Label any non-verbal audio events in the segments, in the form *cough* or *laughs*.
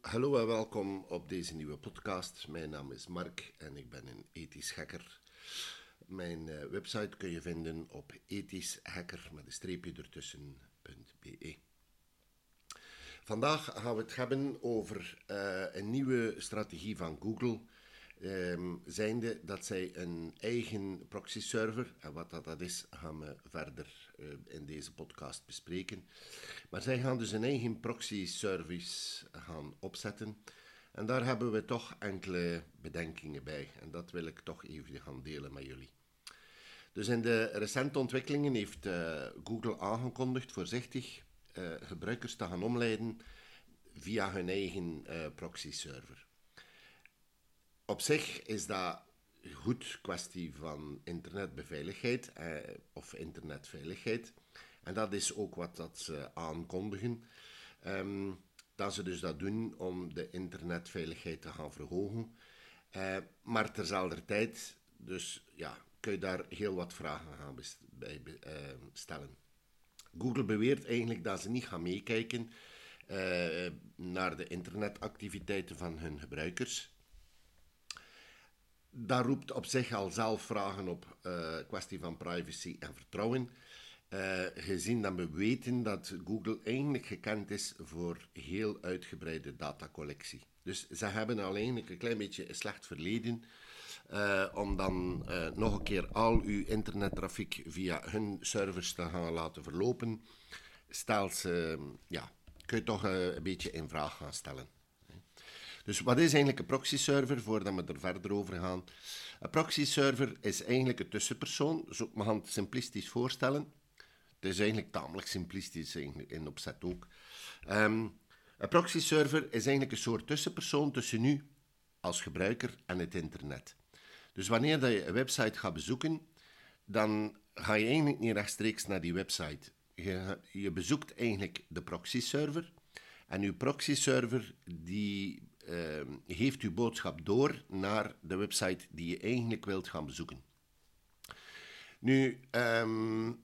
hallo en welkom op deze nieuwe podcast. Mijn naam is Mark en ik ben een ethisch hacker. Mijn uh, website kun je vinden op ethischhacker met een streepje ertussen.be. Vandaag gaan we het hebben over uh, een nieuwe strategie van Google Um, zijnde dat zij een eigen proxy server, en wat dat, dat is, gaan we verder in deze podcast bespreken. Maar zij gaan dus een eigen proxy service gaan opzetten. En daar hebben we toch enkele bedenkingen bij. En dat wil ik toch even gaan delen met jullie. Dus in de recente ontwikkelingen heeft uh, Google aangekondigd voorzichtig uh, gebruikers te gaan omleiden via hun eigen proxy server. Op zich is dat goed kwestie van internetbeveiligheid eh, of internetveiligheid. En dat is ook wat dat ze aankondigen. Um, dat ze dus dat doen om de internetveiligheid te gaan verhogen. Uh, maar terzelfde tijd, dus ja, kun je daar heel wat vragen gaan bij uh, stellen. Google beweert eigenlijk dat ze niet gaan meekijken uh, naar de internetactiviteiten van hun gebruikers dat roept op zich al zelf vragen op, uh, kwestie van privacy en vertrouwen. Uh, gezien dat we weten dat Google eigenlijk gekend is voor heel uitgebreide datacollectie. Dus ze hebben al een klein beetje een slecht verleden uh, om dan nog een keer al uw internettrafiek via hun servers te gaan laten verlopen. Stel ze, ja, kun je toch een beetje in vraag gaan stellen. Dus wat is eigenlijk een proxy-server, voordat we er verder over gaan? Een proxy-server is eigenlijk een tussenpersoon, zo mag het simplistisch voorstellen. Het is eigenlijk tamelijk simplistisch in opzet ook. Um, een proxy-server is eigenlijk een soort tussenpersoon tussen u als gebruiker en het internet. Dus wanneer dat je een website gaat bezoeken, dan ga je eigenlijk niet rechtstreeks naar die website. Je, je bezoekt eigenlijk de proxy-server. En uw proxy-server die geeft uw boodschap door naar de website die je eigenlijk wilt gaan bezoeken. Nu, um,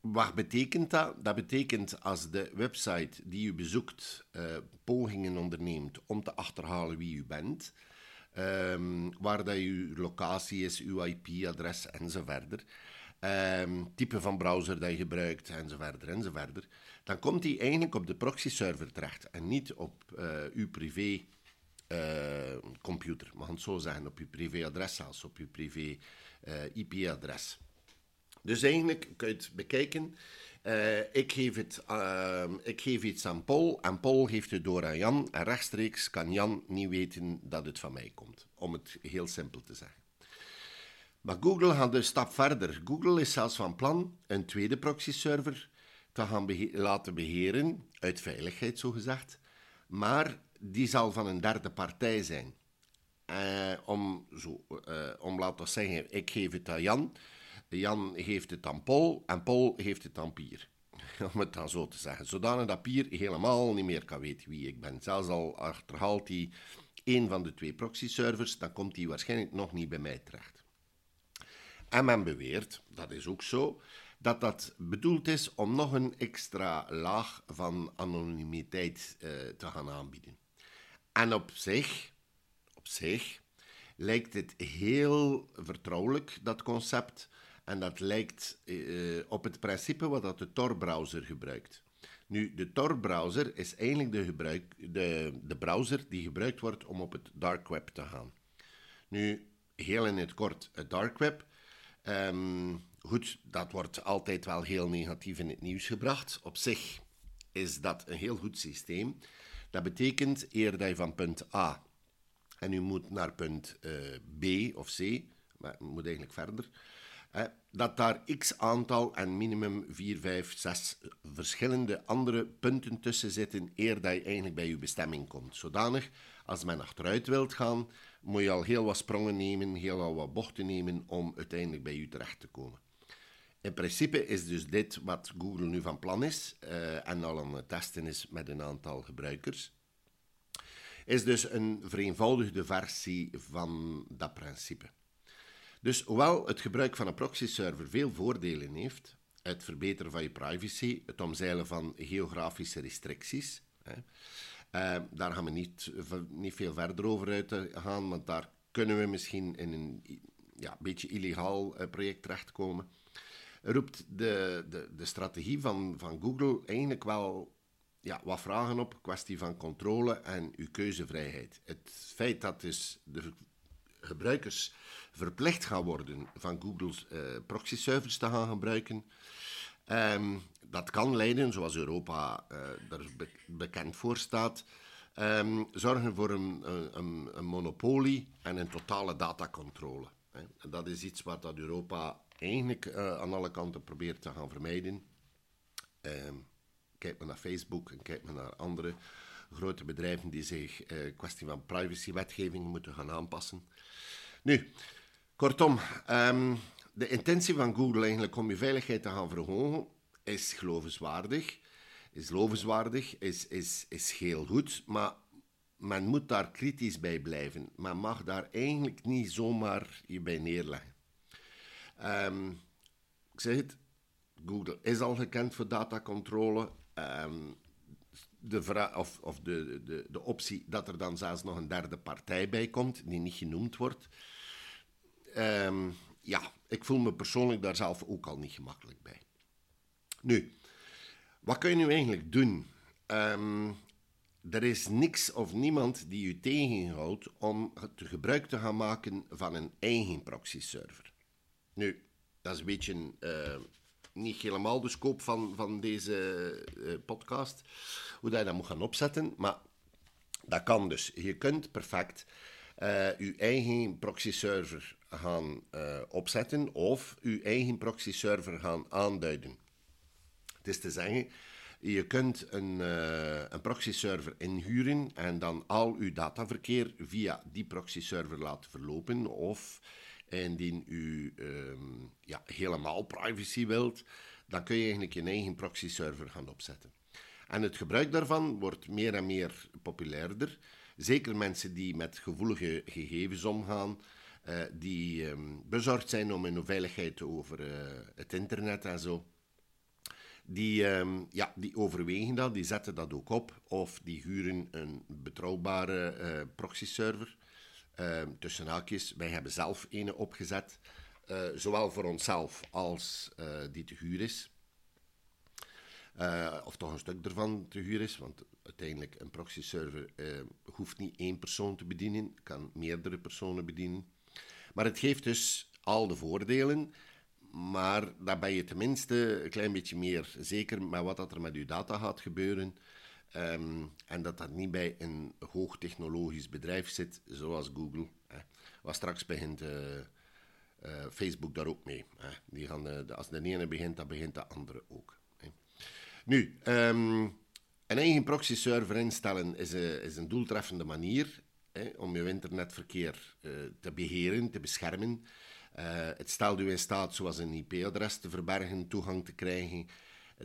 wat betekent dat? Dat betekent als de website die u bezoekt uh, pogingen onderneemt om te achterhalen wie u bent, um, waar dat uw locatie is, uw IP-adres enzovoort, um, type van browser dat je gebruikt enzovoort enzovoort, dan komt hij eigenlijk op de proxy-server terecht en niet op uh, uw privé uh, computer. Mag het zo zeggen, op uw privéadres zelfs, op uw privé eh, IP-adres. Dus eigenlijk kun je het bekijken. ik, geef het, ik geef iets aan Paul en Paul geeft het door aan Jan. En rechtstreeks kan Jan niet weten dat het van mij komt. Om het heel simpel te zeggen. Maar Google gaat een stap verder. Google is zelfs van plan een tweede proxy-server te gaan laten beheren, uit veiligheid zogezegd, maar die zal van een derde partij zijn. Uh, om, zo, uh, om laten we zeggen, ik geef het aan Jan, Jan geeft het aan Paul en Paul geeft het aan Pier. *laughs* Om het dan zo te zeggen. Zodanig dat Pier helemaal niet meer kan weten wie ik ben. Zelfs al achterhaalt hij een van de twee proxy-servers, dan komt hij waarschijnlijk nog niet bij mij terecht. En men beweert, dat is ook zo, dat dat bedoeld is om nog een extra laag van anonimiteit uh, te gaan aanbieden. En op zich, op zich lijkt het heel vertrouwelijk, dat concept. En dat lijkt uh, op het principe wat dat de Tor-browser gebruikt. Nu, de Tor-browser is eigenlijk de, gebruik, de, de browser die gebruikt wordt om op het dark web te gaan. Nu, heel in het kort, het dark web um, Goed, dat wordt altijd wel heel negatief in het nieuws gebracht. Op zich is dat een heel goed systeem. Dat betekent eer dat je van punt A en u moet naar punt uh, B of C, maar moet eigenlijk verder, dat daar x aantal en minimum 4, 5, 6 verschillende andere punten tussen zitten eer dat je eigenlijk bij je bestemming komt. Zodanig, als men achteruit wilt gaan, moet je al heel wat sprongen nemen, heel wat bochten nemen om uiteindelijk bij u terecht te komen. In principe is dus dit wat Google nu van plan is uh, en al aan het testen is met een aantal gebruikers. Is dus een vereenvoudigde versie van dat principe. Dus hoewel het gebruik van een proxy-server veel voordelen heeft, het verbeteren van je privacy, het omzeilen van geografische restricties, daar gaan we niet, niet veel verder over uit gaan, want daar kunnen we misschien in een ja, beetje illegaal project terechtkomen. Roept de, de, de strategie van, van Google eigenlijk wel ja, wat vragen op, kwestie van controle en uw keuzevrijheid. Het feit dat dus de gebruikers verplicht gaan worden van Google's proxy servers te gaan gebruiken, um, dat kan leiden, zoals Europa uh, er bekend voor staat, um, zorgen voor een, een, een, monopolie en een totale datacontrole. Hè. En dat is iets wat dat Europa eigenlijk uh, aan alle kanten probeert te gaan vermijden. Um, Kijk maar naar Facebook en kijk maar naar andere grote bedrijven die zich eh, kwestie van privacywetgeving moeten gaan aanpassen. Nu, kortom, de intentie van Google eigenlijk om je veiligheid te gaan verhogen is geloofwaardig, is lovenswaardig, is, is, is heel goed, maar men moet daar kritisch bij blijven. Men mag daar eigenlijk niet zomaar je bij neerleggen. Um, ik zeg het, Google is al gekend voor datacontrole. Um, de, of, of de, de, de optie dat er dan zelfs nog een derde partij bij komt, die niet genoemd wordt. Um, ja, ik voel me persoonlijk daar zelf ook al niet gemakkelijk bij. Nu, wat kun je nu eigenlijk doen? Um, er is niks of niemand die u tegenhoudt om te gebruik te gaan maken van een eigen proxy-server. Nu, dat is een beetje uh, niet helemaal de scope van, van deze uh, podcast, hoe dat je dat moet gaan opzetten, maar dat kan dus. Je kunt perfect uh, je eigen proxy-server gaan uh, opzetten of je eigen proxy-server gaan aanduiden. Het is te zeggen, je kunt een, uh, een proxy-server inhuren en dan al uw dataverkeer via die proxy-server laten verlopen of Indien u um, ja, helemaal privacy wilt, dan kun je eigenlijk je eigen proxy server gaan opzetten. En het gebruik daarvan wordt meer en meer populairder. Zeker mensen die met gevoelige gegevens omgaan, uh, die um, bezorgd zijn om hun veiligheid over uh, het internet en zo. Die, um, ja, die overwegen dat, die zetten dat ook op, of die huren een betrouwbare uh, proxy server. Uh, tussen haakjes, wij hebben zelf een opgezet, zowel voor onszelf als die te huur is. of toch een stuk ervan te huur is, want uiteindelijk een proxy server hoeft niet één persoon te bedienen, kan meerdere personen bedienen. Maar het geeft dus al de voordelen, maar daar ben je tenminste een klein beetje meer zeker met wat dat er met je data gaat gebeuren. Um, en dat dat niet bij een hoogtechnologisch bedrijf zit, zoals Google. Hè. Wat straks begint uh, uh, Facebook daar ook mee. Hè. Die gaan, uh, als de ene begint, dan begint de andere ook. Nu, um, een eigen proxy-server instellen is, is, een doeltreffende manier om je internetverkeer te beheren, te beschermen. het stelt u in staat, zoals een IP-adres te verbergen, toegang te krijgen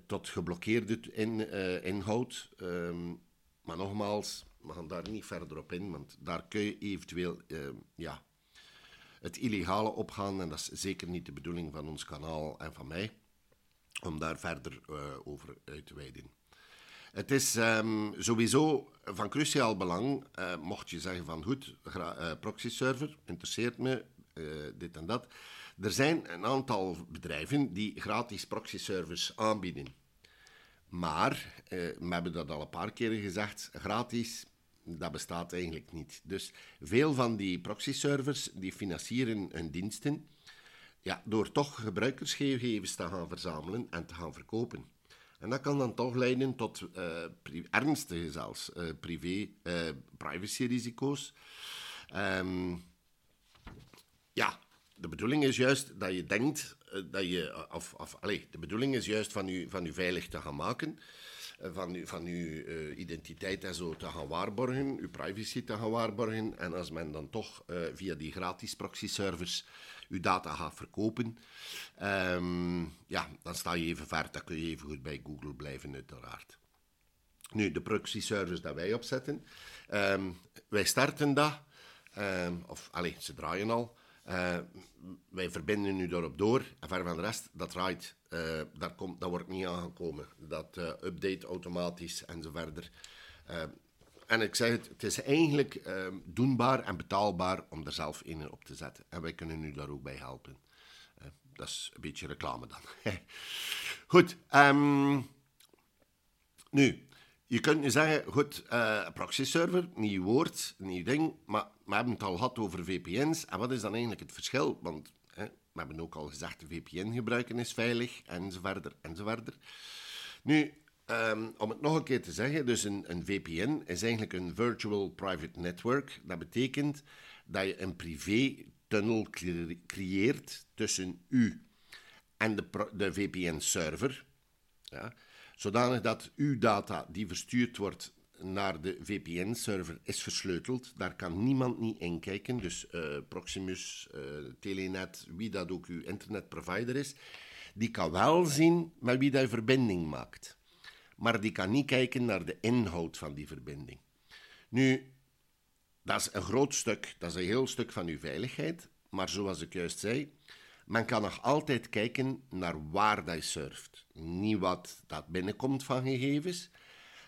tot geblokkeerde uh, inhoud. Um, maar nogmaals, we gaan daar niet verder op in, want daar kun je eventueel uh, ja, het illegale opgaan. En dat is zeker niet de bedoeling van ons kanaal en van mij, om daar verder over uit te wijden. Het is um, sowieso van cruciaal belang, uh, mocht je zeggen van goed, uh, proxy server, interesseert me, dit en dat er zijn een aantal bedrijven die gratis proxy service aanbieden. Maar, eh, we hebben dat al een paar keren gezegd, gratis, dat bestaat eigenlijk niet. Dus veel van die proxy servers die financieren hun diensten ja, door toch gebruikersgegevens te gaan verzamelen en te gaan verkopen. En dat kan dan toch leiden tot uh, ernstige zelfs uh, privé uh, privacyrisico's. Um, ja, de bedoeling is juist dat je denkt eh, dat je, of, of allez, de bedoeling is juist van je, van u veilig te gaan maken, eh, van je, van uw identiteit en zo te gaan waarborgen, uw privacy te gaan waarborgen. En als men dan toch via die gratis proxy servers uw data gaat verkopen, um, ja, dan sta je even ver. Dan kun je even goed bij Google blijven, uiteraard. Nu, de proxy servers dat wij opzetten, um, wij starten dat, um, of allez, ze draaien al. Uh, wij verbinden nu daarop door. En verder van de rest, dat draait. Uh, daar komt, dat wordt niet aangekomen. Dat uh, update automatisch en zo verder. En ik zeg het, het is eigenlijk ehm, doenbaar en betaalbaar om er zelf in op te zetten. En wij kunnen u daar ook bij helpen. Eh, dat is een beetje reclame dan. *laughs* goed, ehm, nu, je kunt nu zeggen, goed, uh, proxy server, nieuw woord, nieuw ding, maar we hebben het al gehad over VPN's. En wat is dan eigenlijk het verschil? Want we hebben ook al gezegd, VPN gebruiken is veilig, enzovoort, enzovoort. Nu, Ehm, om het nog een keer te zeggen, dus een, een, VPN is eigenlijk een Virtual Private Network. Dat betekent dat je een privé-tunnel creëert tussen u en de, de VPN-server. Ja, zodanig dat uw data die verstuurd wordt naar de VPN-server is versleuteld. Daar kan niemand niet in kijken. Dus uh, Proximus, uh, Telenet, wie dat ook uw internetprovider is, die kan wel zien met wie dat verbinding maakt maar die kan niet kijken naar de inhoud van die verbinding. Nu, dat is een groot stuk, dat is een heel stuk van uw veiligheid, maar zoals ik juist zei, men kan nog altijd kijken naar waar dat surft. Niet wat dat binnenkomt van gegevens,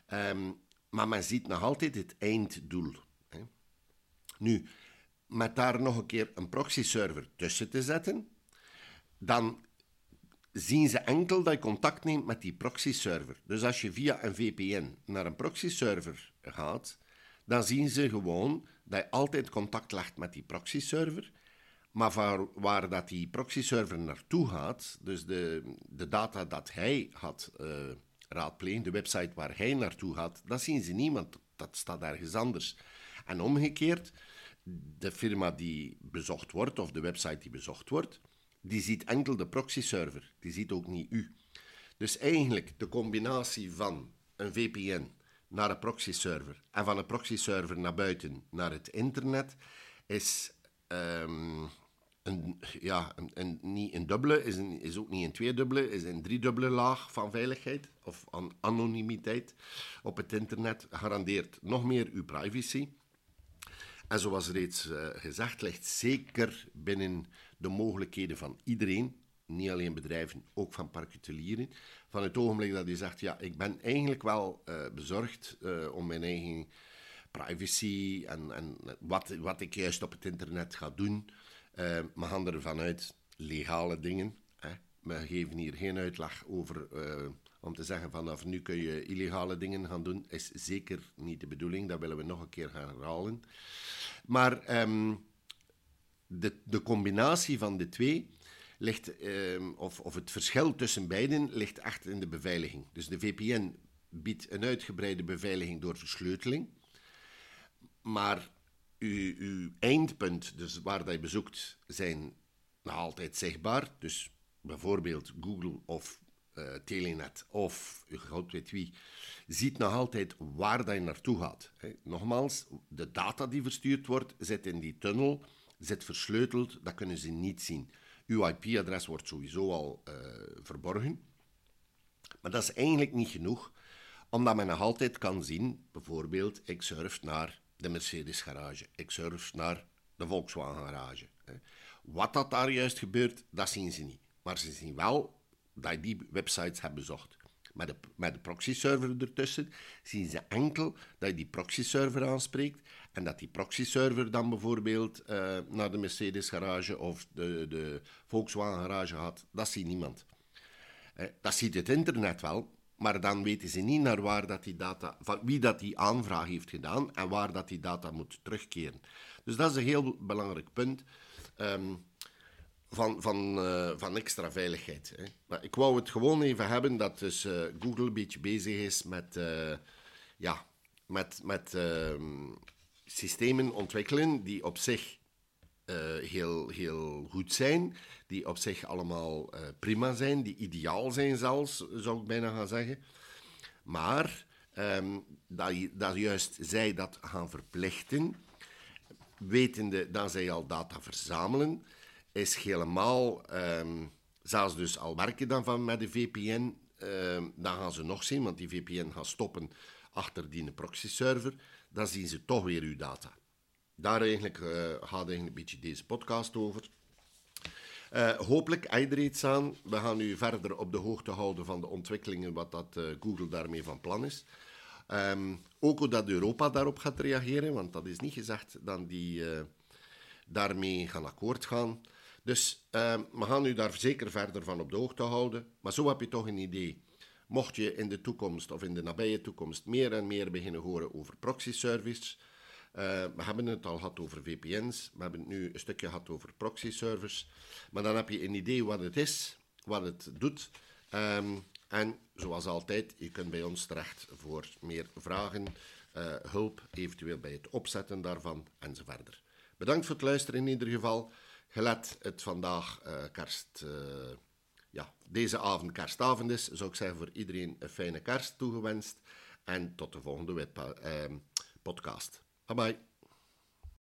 ehm, maar men ziet nog altijd het einddoel. Hè. Nu, met daar nog een keer een proxy-server tussen te zetten, dan zien ze enkel dat je contact neemt met die proxy-server. Dus als je via een VPN naar een proxy-server gaat, dan zien ze gewoon dat je altijd contact legt met die proxy-server. Maar waar, waar dat die proxy-server naartoe gaat, dus de, de data dat hij had uh, raadpleegd, de website waar hij naartoe gaat, dat zien ze niet, want dat staat ergens anders. En omgekeerd, de firma die bezocht wordt, of de website die bezocht wordt, die ziet enkel de proxy-server, die ziet ook niet u. Dus eigenlijk de combinatie van een VPN naar een proxy-server en van een proxy-server naar buiten naar het internet is um, een, ja, een, niet een dubbele, is, is ook niet een tweedubbele, is een driedubbele laag van veiligheid of an anonimiteit op het internet. Garandeert nog meer uw privacy. En zoals reeds uh, gezegd, ligt zeker binnen de mogelijkheden van iedereen, niet alleen bedrijven, ook van particulieren. Van het ogenblik dat je zegt, ja, ik ben eigenlijk wel uh, bezorgd uh, om mijn eigen privacy en, en wat, wat ik juist op het internet ga doen. We gaan ervan uit legale dingen. Hè. We geven hier geen uitleg over om te zeggen vanaf nu kun je illegale dingen gaan doen. Is zeker niet de bedoeling. Dat willen we nog een keer gaan herhalen. Maar um, de, de combinatie van de twee ligt, ehm, of, of het verschil tussen beiden ligt echt in de beveiliging. Dus de VPN biedt een uitgebreide beveiliging door versleuteling. Maar uw, uw eindpunt, dus waar dat je bezoekt, zijn nog altijd zichtbaar. Dus bijvoorbeeld Google of uh, Telenet of god weet wie, ziet nog altijd waar dat je naartoe gaat. Nogmaals, de data die verstuurd wordt, zit in die tunnel zit versleuteld, dat kunnen ze niet zien. Uw IP-adres wordt sowieso al uh, verborgen. Maar dat is eigenlijk niet genoeg, omdat men nog altijd kan zien, bijvoorbeeld, ik surf naar de Mercedes garage, ik surf naar de Volkswagen garage. Wat dat daar juist gebeurt, dat zien ze niet. Maar ze zien wel dat je die websites hebt bezocht met de, met de proxy-server ertussen, zien ze enkel dat je die proxy-server aanspreekt en dat die proxy-server dan bijvoorbeeld uh, naar de Mercedes-garage of de, de Volkswagen-garage gaat. Dat ziet niemand. Eh, dat ziet het internet wel, maar dan weten ze niet naar waar dat die data, van wie dat die aanvraag heeft gedaan en waar dat die data moet terugkeren. Dus dat is een heel belangrijk punt. Um, van, van, uh, van extra veiligheid. Hè. Maar ik wou het gewoon even hebben dat dus, uh, Google een beetje bezig is met, uh, ja, met, met ehm, systemen ontwikkelen die op zich heel, heel goed zijn, die op zich allemaal prima zijn, die ideaal zijn zelfs, zou ik bijna gaan zeggen. Maar um, dat, dat juist zij dat gaan verplichten, wetende dat zij al data verzamelen, is helemaal, um, zelfs dus al werken dan van met de VPN, um, dan gaan ze nog zien, want die VPN gaat stoppen achter die proxy-server, dan zien ze toch weer uw data. Daar eigenlijk, uh, gaat eigenlijk een beetje deze podcast over. Uh, hopelijk er iets aan. We gaan u verder op de hoogte houden van de ontwikkelingen, wat dat, uh, Google daarmee van plan is. Ehm, ook hoe dat Europa daarop gaat reageren, want dat is niet gezegd dat die daarmee gaan akkoord gaan. Dus ehm, we gaan u daar zeker verder van op de hoogte houden. Maar zo heb je toch een idee. Mocht je in de toekomst of in de nabije toekomst meer en meer beginnen horen over proxy service. Uh, we hebben het al gehad over VPN's, we hebben het nu een stukje gehad over proxy servers. Maar dan heb je een idee wat het is, wat het doet. Um, en zoals altijd, je kunt bij ons terecht voor meer vragen, uh, hulp, eventueel bij het opzetten daarvan enzovoort. Bedankt voor het luisteren in ieder geval. Gelet het vandaag uh, kerst, uh, ja, deze avond kerstavond is, zou ik zeggen voor iedereen een fijne kerst toegewenst. En tot de volgende podcast. Bye bye.